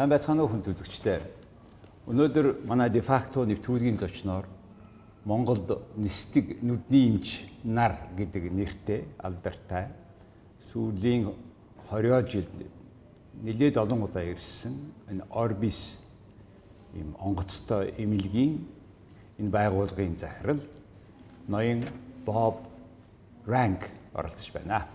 Сайн байцгаана уу хүнд үзэгчдээ. Өнөөдөр манай дефакто нэвтрүүлгийн зочноор Монголд нисдэг нүдний имж нар гэдэг нэртэй алдартай сүүлийн 20 жилд нэлээд олон удаа ирсэн энэ Orbis ийм онгоцтой эмнэлгийн энэ байгууллагын захирал ноён Боб Ранк оролцож байна.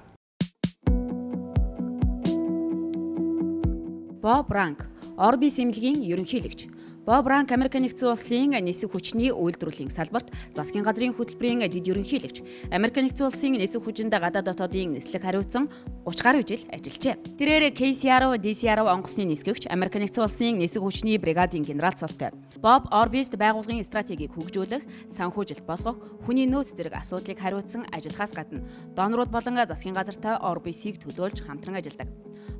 Боб Ранк, Orbis эмнэлгийн ерөнхийлөгч. Боб Ранк Америк нэгдсэн улсын нисэх хүчний үйлдвэрлэлийн салбарт засгийн газрын хөтөлбөрийн дэд ерөнхийлөгч. Америк нэгдсэн улсын нисэх хүчинд гадаад дотоодын нислэг хариуцсан 30 гаруй жил ажиллажээ. Тэрээр KCR, DCR онгоцны нисгэгч, Америк нэгдсэн улсын нисэх хүчний бригадын генерал цолтой. Боб Orbis байгууллагын стратегийг хөгжүүлэх, санхүүжилт босгох, хүний нөөц зэрэг асуудлыг хариуцсан ажиллахаас гадна донорууд болон засгийн газартай Orbis-ийг төлөөлж хамтран ажилладаг.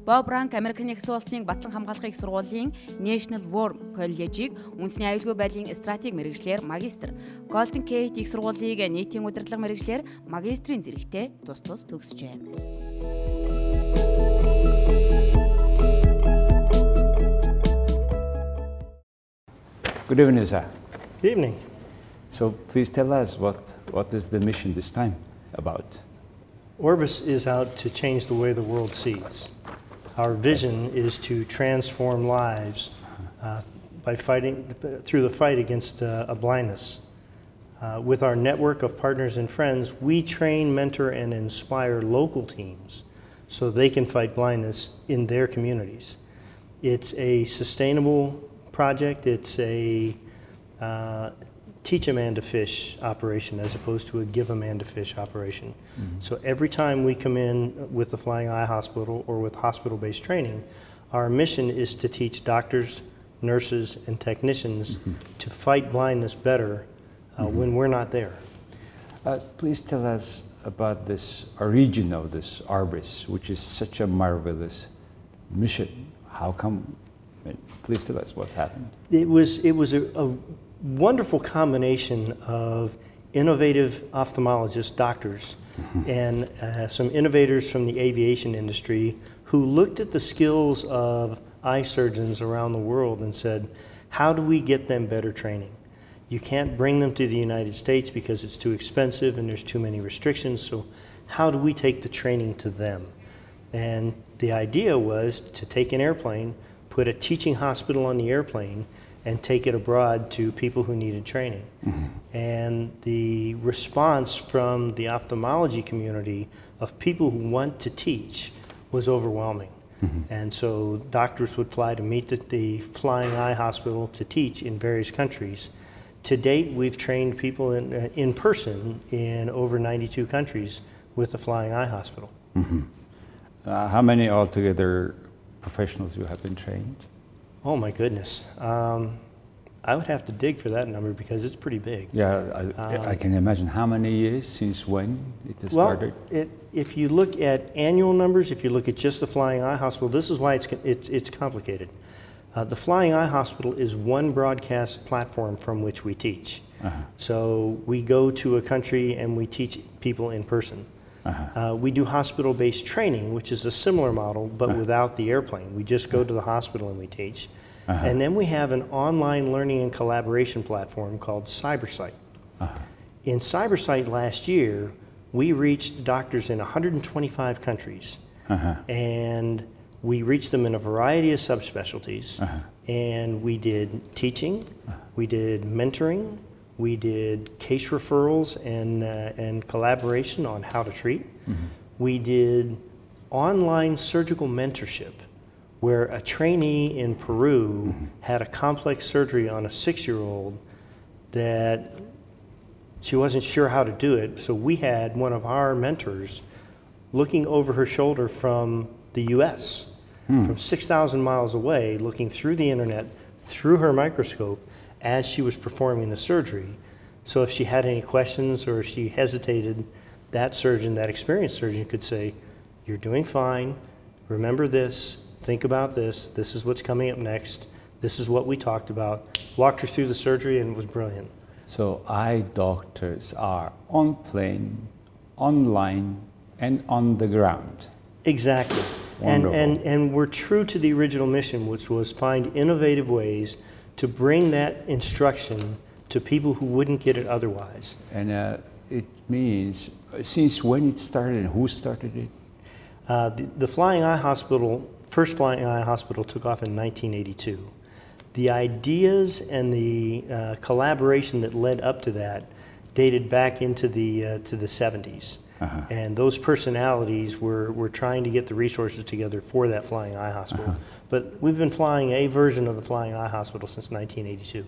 Боб Ранк Америк нэгдсэн улсын Батлан хамгаалахын их сургуулийн National War College-ийг үндэсний аюулгүй байдлын стратеги мэрэгчлэр магистр, Golden Gate их сургуулийг нийтийн удирдлага мэрэгчлэр магистрийн зэрэгтэй тус тус төгсжээ. Good evening, sir. Good evening. So please tell us what, what is the mission this time about? Orbis is out to change the way the world sees. Our vision is to transform lives uh, by fighting through the fight against uh, a blindness. Uh, with our network of partners and friends, we train, mentor, and inspire local teams so they can fight blindness in their communities. It's a sustainable project. It's a uh, teach a man to fish operation as opposed to a give a man to fish operation. Mm-hmm. So every time we come in with the Flying Eye Hospital or with hospital based training, our mission is to teach doctors, nurses, and technicians mm-hmm. to fight blindness better uh, mm-hmm. when we're not there. Uh, please tell us about this origin of this Orbis, which is such a marvelous mission. How come? Please tell us what happened. It was it was a, a wonderful combination of innovative ophthalmologists, doctors, mm-hmm. and uh, some innovators from the aviation industry who looked at the skills of eye surgeons around the world and said, How do we get them better training? You can't bring them to the United States because it's too expensive and there's too many restrictions. So, how do we take the training to them? And the idea was to take an airplane, put a teaching hospital on the airplane, and take it abroad to people who needed training. Mm-hmm. And the response from the ophthalmology community of people who want to teach was overwhelming. Mm-hmm. And so doctors would fly to meet the, the, Flying Eye Hospital to teach in various countries. To date, we've trained people in, uh, in person in over 92 countries with the Flying Eye Hospital. Mm-hmm. Uh, how many altogether professionals you have been trained? Oh my goodness. Um, I would have to dig for that number because it's pretty big. Yeah, I, um, I can imagine. How many years since when it well, started? It, if you look at annual numbers, if you look at just the Flying Eye Hospital, this is why it's, it's, it's complicated. Uh, the Flying Eye Hospital is one broadcast platform from which we teach. Uh-huh. So we go to a country and we teach people in person. Uh-huh. Uh, we do hospital based training, which is a similar model, but uh-huh. without the airplane. We just go to the hospital and we teach. Uh-huh. And then we have an online learning and collaboration platform called CyberSight. Uh-huh. In CyberSight last year, we reached doctors in 125 countries. Uh-huh. And we reached them in a variety of subspecialties. Uh-huh. And we did teaching, uh-huh. we did mentoring, we did case referrals and, uh, and collaboration on how to treat. Mm-hmm. We did online surgical mentorship, where a trainee in Peru mm-hmm. had a complex surgery on a six year old that she wasn't sure how to do it. So we had one of our mentors looking over her shoulder from the US, hmm. from 6,000 miles away, looking through the internet, through her microscope as she was performing the surgery. So if she had any questions or she hesitated, that surgeon, that experienced surgeon, could say, You're doing fine. Remember this. Think about this. This is what's coming up next. This is what we talked about. Walked her through the surgery and it was brilliant. So eye doctors are on plane, online, and on the ground. Exactly. And, and, and we're true to the original mission, which was find innovative ways to bring that instruction to people who wouldn't get it otherwise. And uh, it means since when it started and who started it? Uh, the, the Flying Eye Hospital, first Flying Eye Hospital, took off in 1982. The ideas and the uh, collaboration that led up to that dated back into the uh, to the 70s, and those personalities were were trying to get the resources together for that Flying Eye Hospital. But we've been flying a version of the Flying Eye Hospital since 1982.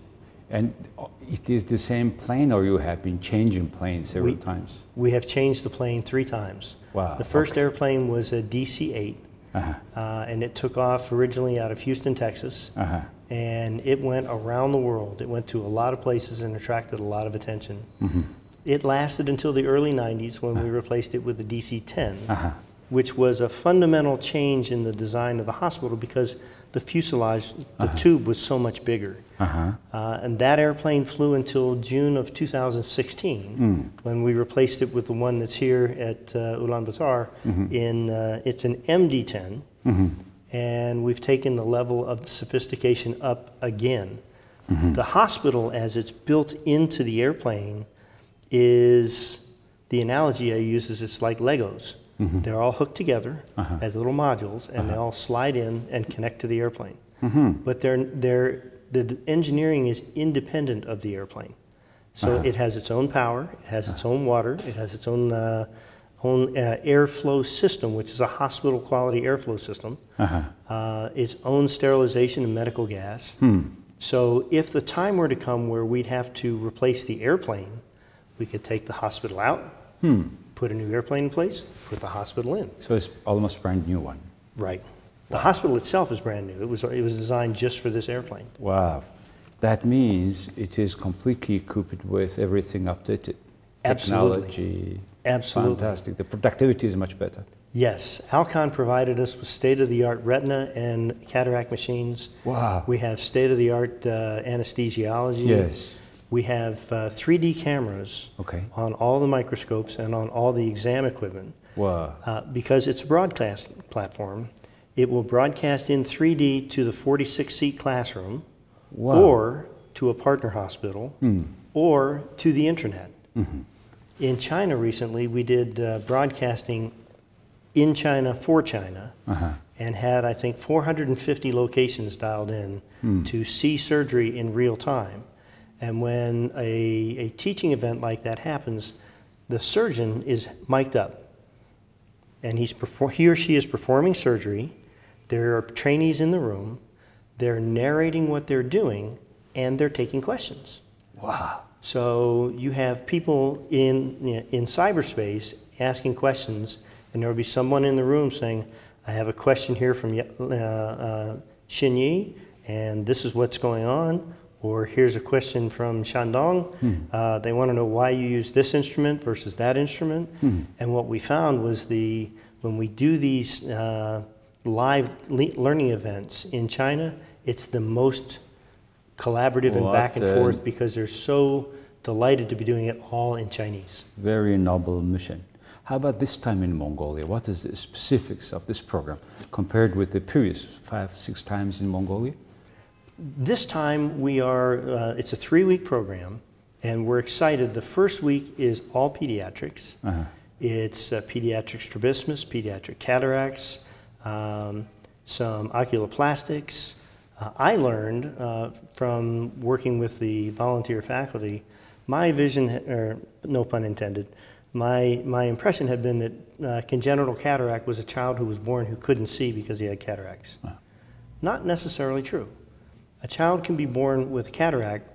And uh, it is the same plane, or you have been changing planes several We- times? We have changed the plane three times. Wow, The first airplane was a DC 8, Uh-huh. uh, and it took off originally out of Houston, Texas. Uh-huh. And it went around the world. It went to a lot of places and attracted a lot of attention. Mm-hmm. It lasted until the early 90s when we replaced it with the DC 10, Uh-huh. which was a fundamental change in the design of the hospital because the fuselage, the tube was so much bigger. Uh-huh. Uh, and that airplane flew until June of 2016 when we replaced it with the one that's here at uh, Ulaanbaatar. In uh, it's an MD-10, and we've taken the level of sophistication up again. The hospital, as it's built into the airplane, is the analogy I use is it's like Legos. Mm-hmm. They're all hooked together uh-huh. as little modules, and they uh-huh. all slide in and connect to the airplane. Mm-hmm. But they're, they're, the engineering is independent of the airplane. So uh-huh. it has its own power, it has its own water, it has its own, uh, own uh, airflow system, which is a hospital quality airflow system, uh, its own sterilization and medical gas. Hmm. So if the time were to come where we'd have to replace the airplane, we could take the hospital out, put a new airplane in place, put the hospital in. So it's almost a brand new one. Right. The hospital itself is brand new. It was, it was designed just for this airplane. Wow. That means it is completely equipped with everything updated. Absolutely. Technology. Absolutely. Fantastic. The productivity is much better. Yes, Alcon provided us with state-of-the-art retina and cataract machines. Wow. We have state-of-the-art uh, anesthesiology. Yes. We have uh, 3D cameras Okay. on all the microscopes and on all the exam equipment. Wow. Uh, because it's a broadcast platform, it will broadcast in 3D to the 46-seat classroom, Wow. or to a partner hospital, or to the internet. In China recently, we did uh, broadcasting in China for China, and had I think 450 locations dialed in to see surgery in real time. And when a, a teaching event like that happens, the surgeon is mic'd up and he's he or she is performing surgery. There are trainees in the room. They're narrating what they're doing, and they're taking questions. Wow. So you have people in in cyberspace asking questions, and there will be someone in the room saying, "I have a question here from uh, uh, Xin Yi, and this is what's going on." Or here's a question from Shandong. Uh, they want to know why you use this instrument versus that instrument. And what we found was the when we do these uh, live le- learning events in China, it's the most collaborative and back and What, forth because they're so delighted to be doing it all in Chinese. Very noble mission. How about this time in Mongolia? What is the specifics of this program compared with the previous five, six times in Mongolia? This time we are, uh, it's a three week program, and we're excited. The first week is all pediatrics. Uh-huh. It's uh, pediatric strabismus, pediatric cataracts, um, some oculoplastics. Uh, I learned uh, from working with the volunteer faculty, my vision, or no pun intended, my, my impression had been that uh, congenital cataract was a child who was born who couldn't see because he had cataracts. Not necessarily true. A child can be born with a cataract,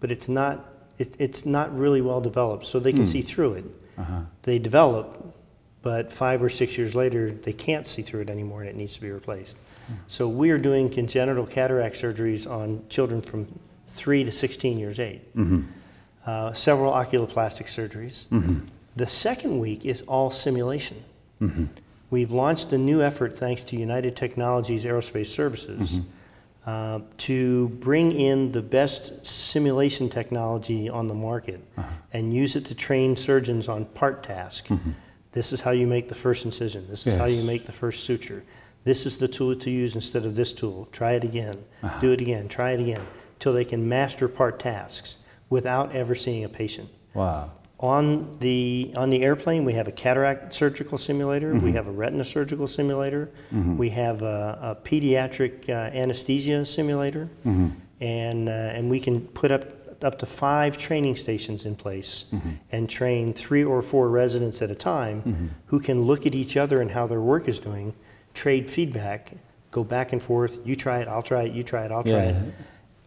but it's not, it, it's not really well developed, so they can hmm. see through it. Uh-huh. They develop, but five or six years later, they can't see through it anymore and it needs to be replaced. Hmm. So we are doing congenital cataract surgeries on children from 3 to 16 years age. Mm-hmm. Uh, several oculoplastic surgeries. Mm-hmm. The second week is all simulation. Mm-hmm. We've launched a new effort thanks to United Technologies Aerospace Services uh, to bring in the best simulation technology on the market uh-huh. and use it to train surgeons on part task. Mm-hmm. This is how you make the first incision. This is how you make the first suture. This is the tool to use instead of this tool. Try it again. Uh-huh. Do it again. Try it again. Till they can master part tasks without ever seeing a patient. Wow. On the, on the airplane, we have a cataract surgical simulator, we mm-hmm. have a retina surgical simulator, mm-hmm. we have a, a pediatric uh, anesthesia simulator, mm-hmm. and, uh, and we can put up, up to five training stations in place and train three or four residents at a time who can look at each other and how their work is doing, trade feedback, go back and forth. You try it, I'll try it, you try it, I'll try Yeah. it.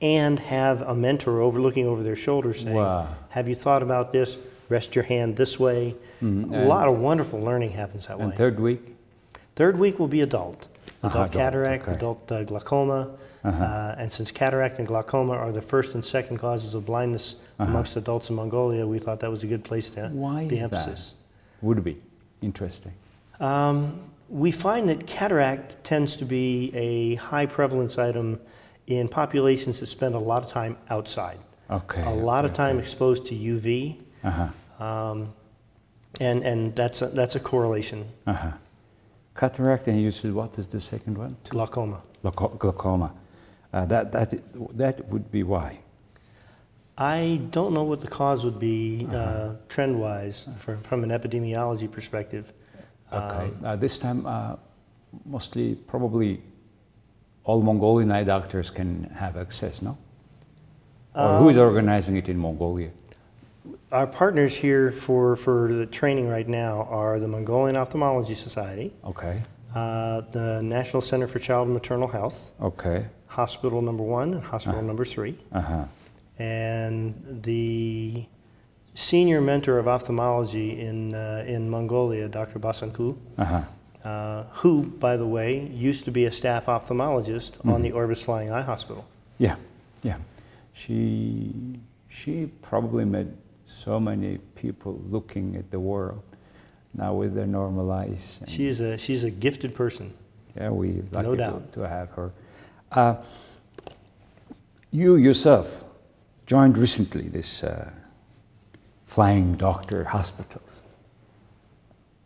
And have a mentor over looking over their shoulder saying, Wow. have you thought about this? Rest your hand this way. A lot of wonderful learning happens that And way. third week? Third week will be adult. Uh-huh, Adult adult, cataract, okay. Uh-huh. adult uh, glaucoma. uh, and since cataract and glaucoma are the first and second causes of blindness amongst adults in Mongolia, we thought that was a good place to Uh-huh. Why is emphasis. that? Would be interesting. Um, we find that cataract tends to be a high prevalence item in populations that spend a lot of time outside. Okay. a lot of time exposed to UV, Uh-huh. um, and, and that's, a, that's a correlation. Uh-huh. Cataract, and you said what is the second one? Glaucoma. Glauco- glaucoma. Uh, that, that, that would be why. I don't know what the cause would be Uh-huh. uh, trend wise from, from an epidemiology perspective. Okay. Um, uh, this time, uh, mostly, probably, all Mongolian eye doctors can have access, no? Or who is Um, organizing it in Mongolia? Our partners here for, for the training right now are the Mongolian Ophthalmology Society, Okay. uh, the National Center for Child and Maternal Health, Okay. Hospital Number One and Hospital Number Three, Uh-huh. and the senior mentor of ophthalmology in, uh, in Mongolia, Dr. Baasankhuu, Uh-huh. uh, who, by the way, used to be a staff ophthalmologist on the Orbis Flying Eye Hospital. Yeah, yeah. She, she probably met so many people looking at the world now with their normal eyes. And, She's a, she's a gifted person. yeah, we lucky to, doubt. to have her. Uh, you yourself joined recently this uh, flying doctor hospitals.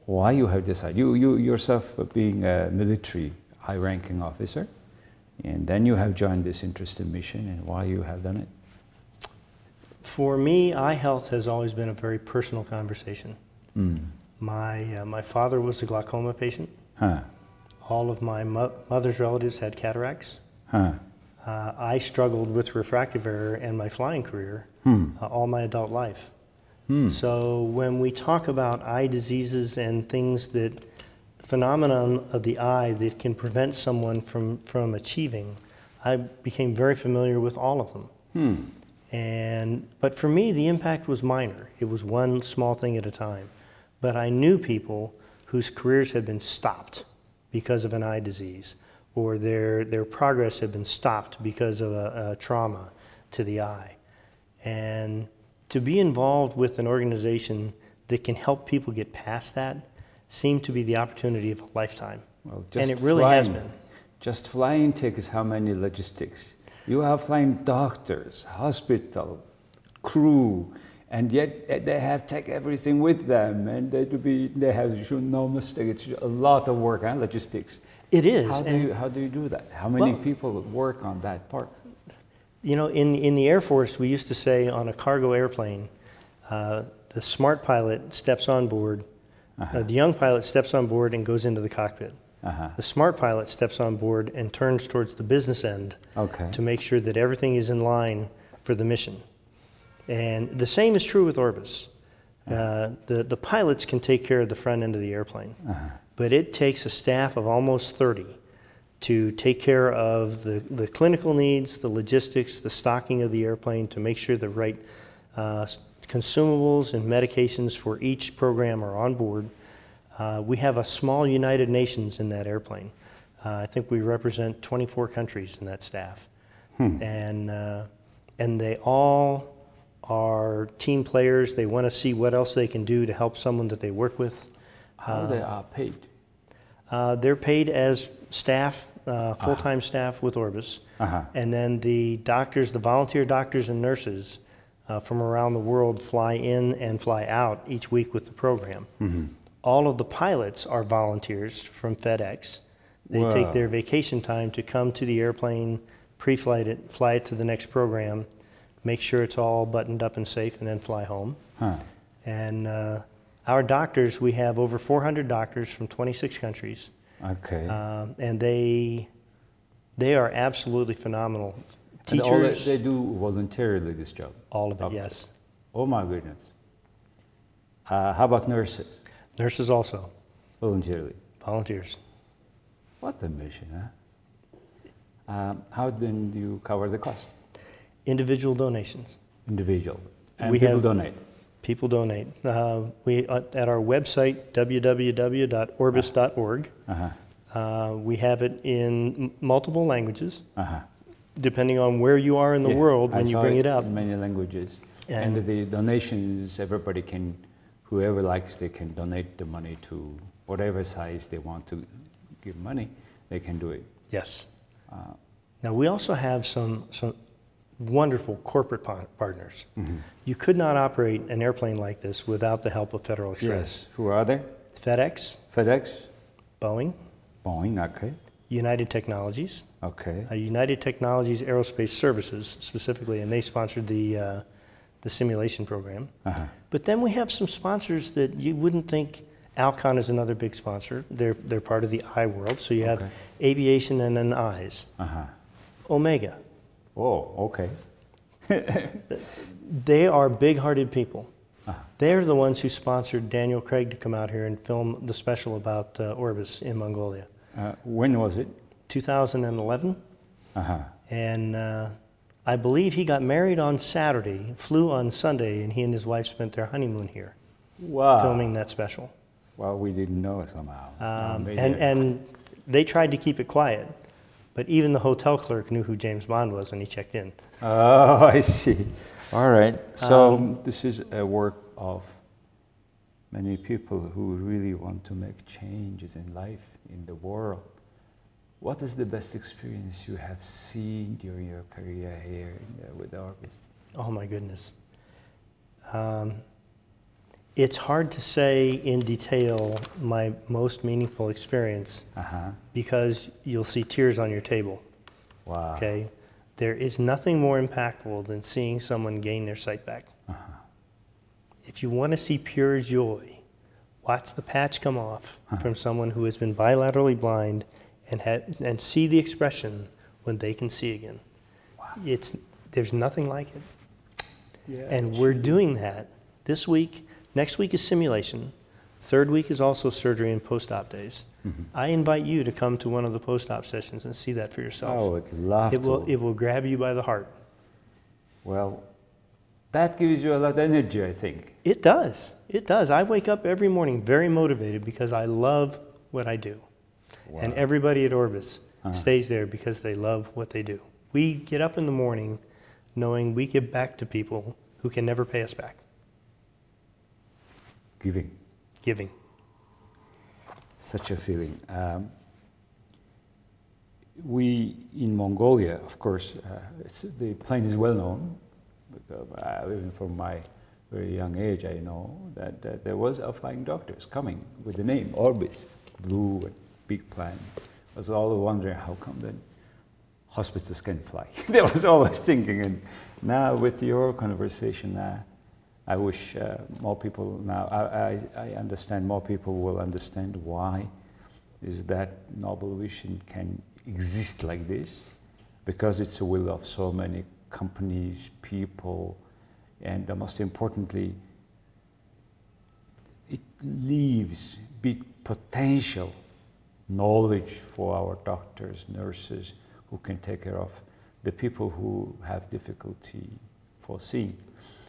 Why you have decided? You, you yourself being a military high-ranking officer, and then you have joined this interesting mission, and why you have done it? For me, eye health has always been a very personal conversation. Mm. My, uh, my father was a glaucoma patient. Huh. All of my mo- mother's relatives had cataracts. Huh. Uh, I struggled with refractive error in my flying career Hmm. uh, all my adult life. Hmm. So when we talk about eye diseases and things that phenomenon of the eye that can prevent someone from, from achieving, I became very familiar with all of them. Hmm. And but for me, the impact was minor. It was one small thing at a time. But I knew people whose careers had been stopped because of an eye disease, or their their progress had been stopped because of a, a trauma to the eye. And to be involved with an organization that can help people get past that seemed to be the opportunity of a lifetime. Well, and it really has been. Just flying takes how many logistics? You have flying doctors, hospital, crew, and yet they have take everything with them, and they to be they have no mistake. It's a lot of work, huh? Logistics. It is. How do you how do you do that? How many Well- people work on that part? You know, in, in the Air Force, we used to say on a cargo airplane, uh, the smart pilot steps on board, uh, the young pilot steps on board and goes into the cockpit. Uh-huh. The smart pilot steps on board and turns towards the business end Okay. to make sure that everything is in line for the mission. And the same is true with Orbis. Uh, the, the pilots can take care of the front end of the airplane, but it takes a staff of almost 30 to take care of the, the clinical needs, the logistics, the stocking of the airplane to make sure the right uh, consumables and medications for each program are on board. Uh, we have a small United Nations in that airplane. Uh, I think we represent 24 countries in that staff. And, uh, and they all are team players. They want to see what else they can do to help someone that they work with. How they are paid? Uh, they're paid as staff, uh, full-time staff with Orbis. Uh-huh. And then the doctors, the volunteer doctors and nurses uh, from around the world fly in and fly out each week with the program. All of the pilots are volunteers from FedEx They Wow. take their vacation time to come to the airplane, pre-flight it, fly it to the next program, make sure it's all buttoned up and safe, and then fly home. Huh. And uh, our doctors, we have over 400 doctors from 26 countries, Okay. um, and they they are absolutely phenomenal. and all that Teachers, they do voluntarily this job. all of it, Okay. yes. Oh my goodness. Uh, how about nurses? Nurses also, Voluntarily. volunteers. What a mission, huh? Um, how then do you cover the cost? Individual donations. Individual. And We people have- donate. People donate. Uh, we at our website www.orbis.org. Uh-huh. Uh, we have it in m- multiple languages, Uh-huh. depending on where you are in the Yeah, world when you bring it up. in many languages. And- And the donations, everybody can, whoever likes, they can donate the money to whatever size they want to give money, they can do it. Yes. Uh, Now we also have some some wonderful corporate pa- partners. Mm-hmm. You could not operate an airplane like this without the help of Federal Express. yes. Who are they? FedEx, FedEx, Boeing, Boeing, okay, United Technologies, okay. uh, United Technologies Aerospace Services specifically, and they sponsored the uh, the simulation program. Uh-huh. But then we have some sponsors that you wouldn't think. Alcon is another big sponsor. They're they're part of the eye world. So you have Okay. aviation and then eyes. Uh-huh. Omega. Oh, okay. They are big-hearted people. Uh-huh. They're the ones who sponsored Daniel Craig to come out here and film the special about uh, Orbis in Mongolia. Uh, when was it? 2011, Uh-huh. and uh, I believe he got married on Saturday, flew on Sunday, and he and his wife spent their honeymoon here Wow. filming that special. Well, we didn't know somehow. Uh, Um, and, and they tried to keep it quiet, but even the hotel clerk knew who James Bond was when he checked in. Oh, I see. All right. So Um, this is a work of many people who really want to make changes in life, in the world. What is the best experience you have seen during your career here in the, with Orbis? Oh my goodness. Um, it's hard to say in detail my most meaningful experience Uh huh. because you'll see tears on your table. Wow. Okay? There is nothing more impactful than seeing someone gain their sight back. Uh-huh. If you want to see pure joy, watch the patch come off from someone who has been bilaterally blind and, ha- and see the expression when they can see again. Wow. It's, there's nothing like it. Yeah. And we're doing that this week. Next week is simulation. Third week is also surgery and post op days. Mm-hmm. I invite you to come to one of the post op sessions and see that for yourself. Oh, I'd love it, will, it will grab you by the heart. well, that gives you a lot of energy, I think. It does. It does. I wake up every morning very motivated because I love what I do. And everybody at Orbis Uh-huh. stays there because they love what they do. We get up in the morning knowing we give back to people who can never pay us back. Giving. Giving. such a feeling. Um, we in Mongolia, of course, uh, it's, the plane is well known. Because, uh, even from my very young age, I know that, that there was a flying doctors coming with the name Orbis, blue and big plan. I was always wondering how come then hospitals can fly. I was always thinking, and now with your conversation, uh, I wish uh, more people now, I, I, I understand more people will understand why is that noble vision can exist like this. Because it's a will of so many companies, people, and uh, most importantly, it leaves big potential knowledge for our doctors, nurses who can take care of the people who have difficulty foreseeing.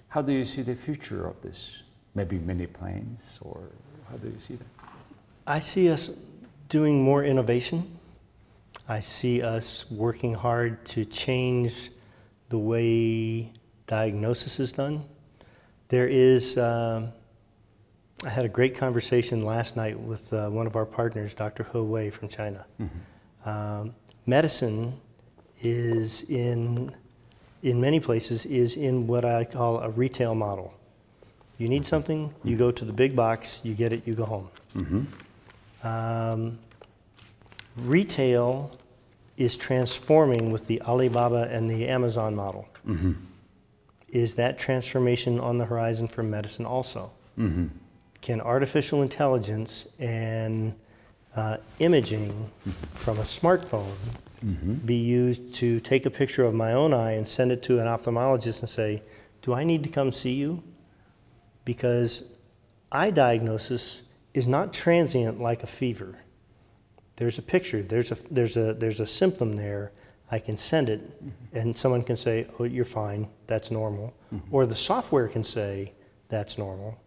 How do you see the future of this? Maybe many planes, or how do you see that? I see us doing more innovation. I see us working hard to change the way diagnosis is done. There is, um, I had a great conversation last night with uh, one of our partners, Dr. He Wei from China. Um, medicine is in, in many places, is in what I call a retail model. You need something, you go to the big box, you get it, you go home. Um, Retail is transforming with the Alibaba and the Amazon model. Is that transformation on the horizon for medicine also? Can artificial intelligence and uh, imaging from a smartphone mm-hmm. be used to take a picture of my own eye and send it to an ophthalmologist and say, Do I need to come see you? Because eye diagnosis is not transient like a fever. There's a picture, there's a, there's a, there's a symptom there. I can send it, mm-hmm. and someone can say, Oh, you're fine, that's normal. Mm-hmm. Or the software can say, That's normal.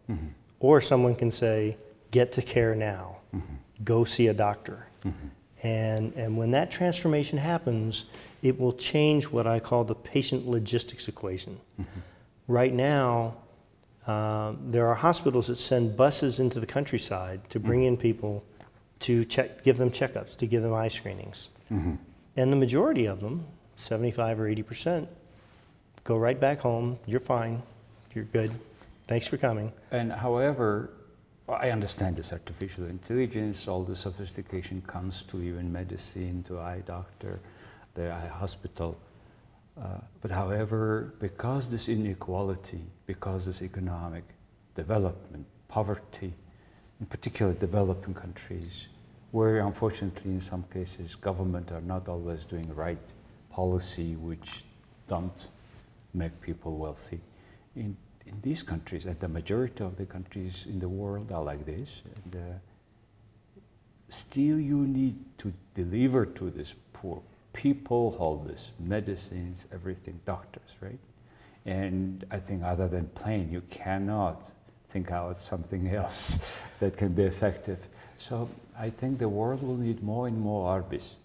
Or someone can say, Get to care now, mm-hmm. go see a doctor. Mm-hmm. And, and when that transformation happens, it will change what I call the patient logistics equation. Mm-hmm. Right now, um, there are hospitals that send buses into the countryside to bring in people to check, give them checkups, to give them eye screenings. And the majority of them, 75 or 80 percent, go right back home. You're fine. You're good. Thanks for coming. And however, I understand this artificial intelligence, all the sophistication comes to even medicine, to eye doctor, the eye hospital. Uh, but however, because this inequality, because this economic development, poverty, in particular developing countries, where unfortunately in some cases government are not always doing right policy which don't make people wealthy. In, in these countries, and the majority of the countries in the world are like this, and, uh, still you need to deliver to these poor people all this medicines, everything, doctors, right? And I think other than plane, you cannot think out something else that can be effective. So I think the world will need more and more Orbis.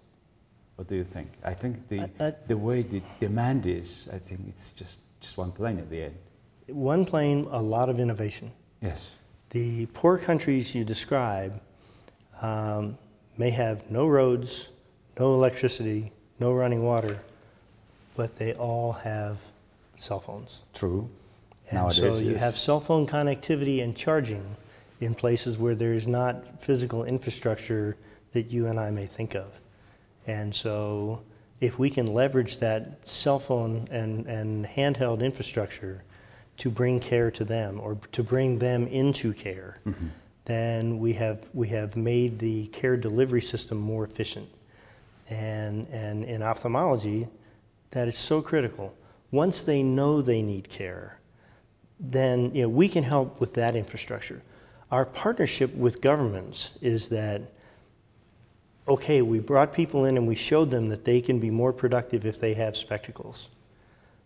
What do you think? I think the, I- I- the way the demand is, I think it's just, just one plane at the end. One plane, a lot of innovation. Yes. The poor countries you describe um, may have no roads, no electricity, no running water, but they all have cell phones. True. And so you yes. have cell phone connectivity and charging in places where there's not physical infrastructure that you and I may think of. And so if we can leverage that cell phone and, and handheld infrastructure to bring care to them or to bring them into care, mm-hmm. then we have, we have made the care delivery system more efficient. And, and in ophthalmology, that is so critical. Once they know they need care, then you know, we can help with that infrastructure. Our partnership with governments is that, okay, we brought people in and we showed them that they can be more productive if they have spectacles.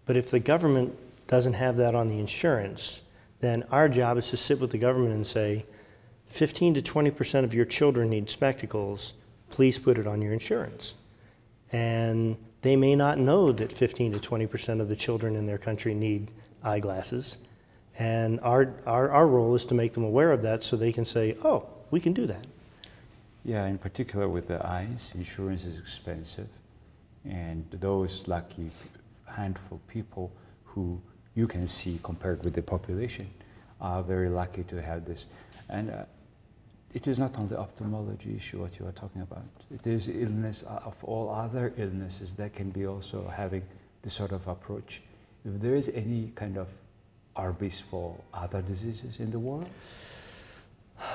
But if the government doesn't have that on the insurance, then our job is to sit with the government and say, 15 to 20% of your children need spectacles, please put it on your insurance. And they may not know that 15 to 20% of the children in their country need eyeglasses. And our, our, our role is to make them aware of that so they can say, oh, we can do that. Yeah, in particular with the eyes, insurance is expensive, and those lucky handful people who you can see compared with the population are very lucky to have this. And uh, it is not only ophthalmology issue what you are talking about. It is illness uh, of all other illnesses that can be also having this sort of approach. If there is any kind of Orbis for other diseases in the world,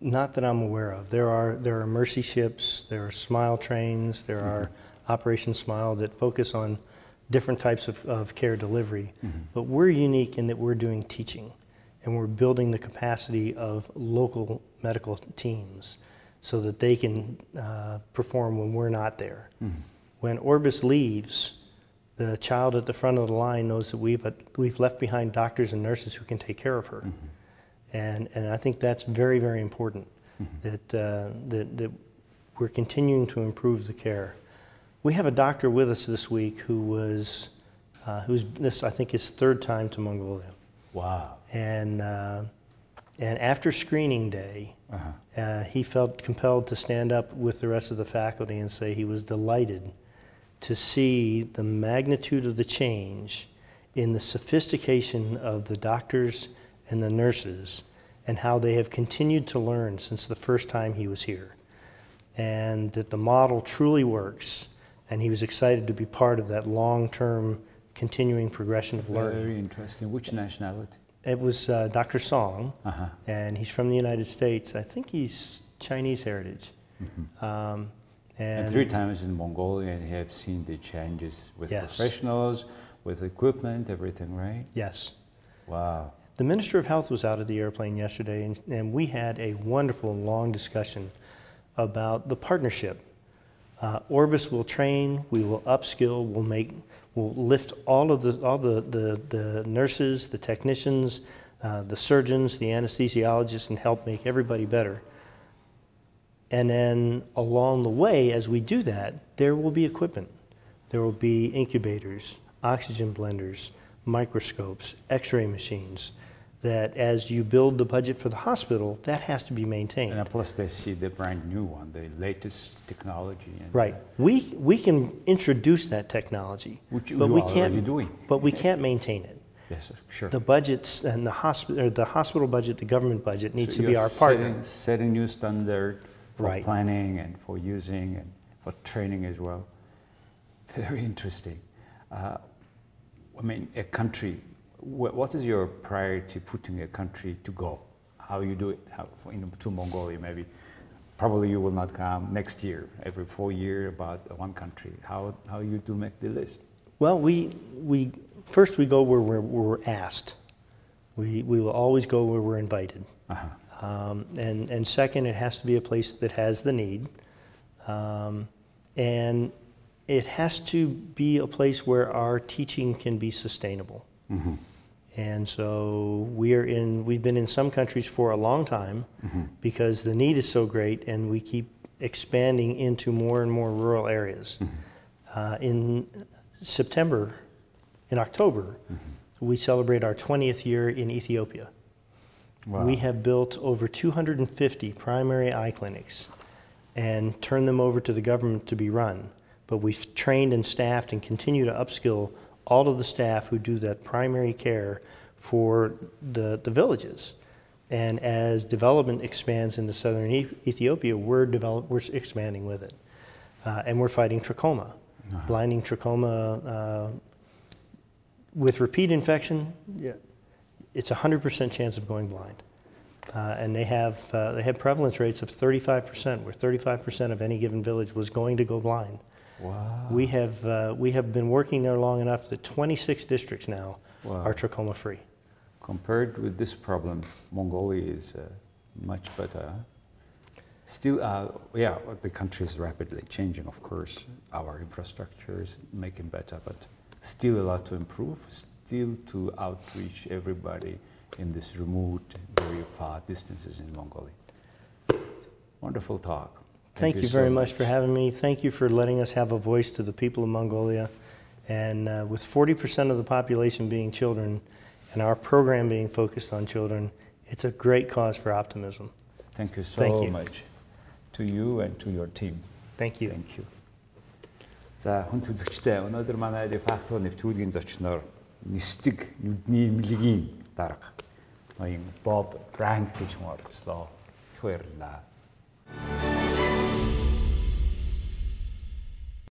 Not that I'm aware of. There are, there are mercy ships, there are smile trains, there are Operation Smile that focus on different types of, of care delivery. But we're unique in that we're doing teaching and we're building the capacity of local medical teams so that they can uh, perform when we're not there. When Orbis leaves, the child at the front of the line knows that we've, we've left behind doctors and nurses who can take care of her. And, and I think that's very, very important that, uh, that, that we're continuing to improve the care. We have a doctor with us this week who was, uh, who's this, I think, his third time to Mongolia. wow. And, uh, and after screening day, Uh-huh. uh, he felt compelled to stand up with the rest of the faculty and say he was delighted to see the magnitude of the change in the sophistication of the doctors and the nurses and how they have continued to learn since the first time he was here. And that the model truly works, and he was excited to be part of that long term continuing progression of learning. Very interesting. Which nationality? It was uh, Dr. Song, Uh-huh. and he's from the United States. I think he's Chinese heritage. Um, And, and three times in Mongolia, and you have seen the changes with Yes. professionals, with equipment, everything, right? yes, Wow. the Minister of Health was out of the airplane yesterday, and, and we had a wonderful long discussion about the partnership. Uh, Orbis will train, we will upskill, we'll make, we'll lift all of the all the the, the nurses, the technicians, uh, the surgeons, the anesthesiologists, and help make everybody better. And then along the way, as we do that, there will be equipment. There will be incubators, oxygen blenders, microscopes, x ray machines. That as you build the budget for the hospital, that has to be maintained. And plus, they see the brand new one, the latest technology. And Right. We, we can introduce that technology, Which you but we can't, doing. but we can't maintain it. Yes, sure. The budgets and the hospital, the hospital budget, the government budget needs So to be our partner. Setting, setting new standard for Right. planning and for using and for training as well. Very interesting. Uh, I mean, a country. Wh- What is your priority putting a country to go? How you do it? How for, you to Mongolia maybe? Probably you will not come next year. Every four year about one country. How how you do make the list? Well, we, we, first we go where we're, where we're asked. We, we will always go where we're invited. Uh-huh. Um, and, and second, it has to be a place that has the need. Um, and it has to be a place where our teaching can be sustainable. And so we are in, we've been in some countries for a long time mm-hmm. because the need is so great and we keep expanding into more and more rural areas. Mm-hmm. Uh, in September, in October, mm-hmm. we celebrate our 20th year in Ethiopia. Wow. We have built over 250 primary eye clinics and turned them over to the government to be run. But we've trained and staffed and continue to upskill all of the staff who do that primary care for the, the villages. And as development expands into southern E- Ethiopia, we're, develop, we're expanding with it. Uh, and we're fighting trachoma, blinding trachoma. Uh, with repeat infection, yeah, it's a 100% chance of going blind. Uh, and they have, uh, they have prevalence rates of 35%, where 35% of any given village was going to go blind. Wow. We have, uh, we have been working there long enough that 26 districts now Wow. are trachoma free. Compared with this problem, Mongolia is uh, much better. Still, uh, yeah, the country is rapidly changing, of course. Our infrastructure is making better, but still a lot to improve, still to outreach everybody in this remote, very far distances in Mongolia. Wonderful talk. Thank, you, you very so much for having me. Thank you for letting us have a voice to the people of Mongolia. And uh, with 40% of the population being children and our program being focused on children, it's a great cause for optimism. Thank you so Thank you. much to you and to your team. Thank you. Thank you. За хүн төзөгчтэй өнөөдөр манай Дефакто нэвтрүүлгийн зочноор нисдэг нүдний эмнэлгийн дарга ноён Боб Ранк гэж хүн оролцлоо. Их баярлалаа.